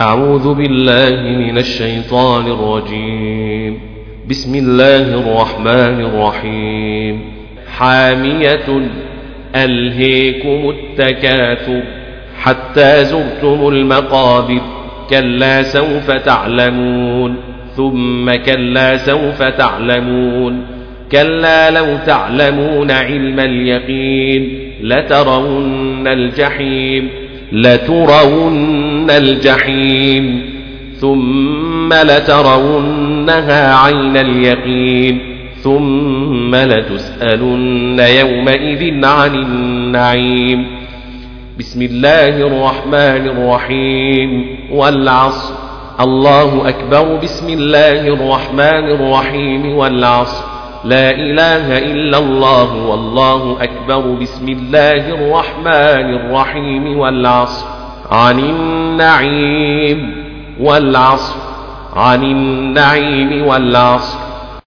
أعوذ بالله من الشيطان الرجيم. بسم الله الرحمن الرحيم. حامية ألهيكم التكاثر حتى زرتم المقابر كلا سوف تعلمون. ثم كلا سوف تعلمون. كلا لو تعلمون علم اليقين لترون الجحيم لترون الجحيم ثم لترونها عين اليقين ثم لتسألن يومئذ عن النعيم. بسم الله الرحمن الرحيم. والعصر الله أكبر. بسم الله الرحمن الرحيم والعصر لا إله إلا الله والله أكبر. بسم الله الرحمن الرحيم والعصر عن والعصر عن النعيم والعصر.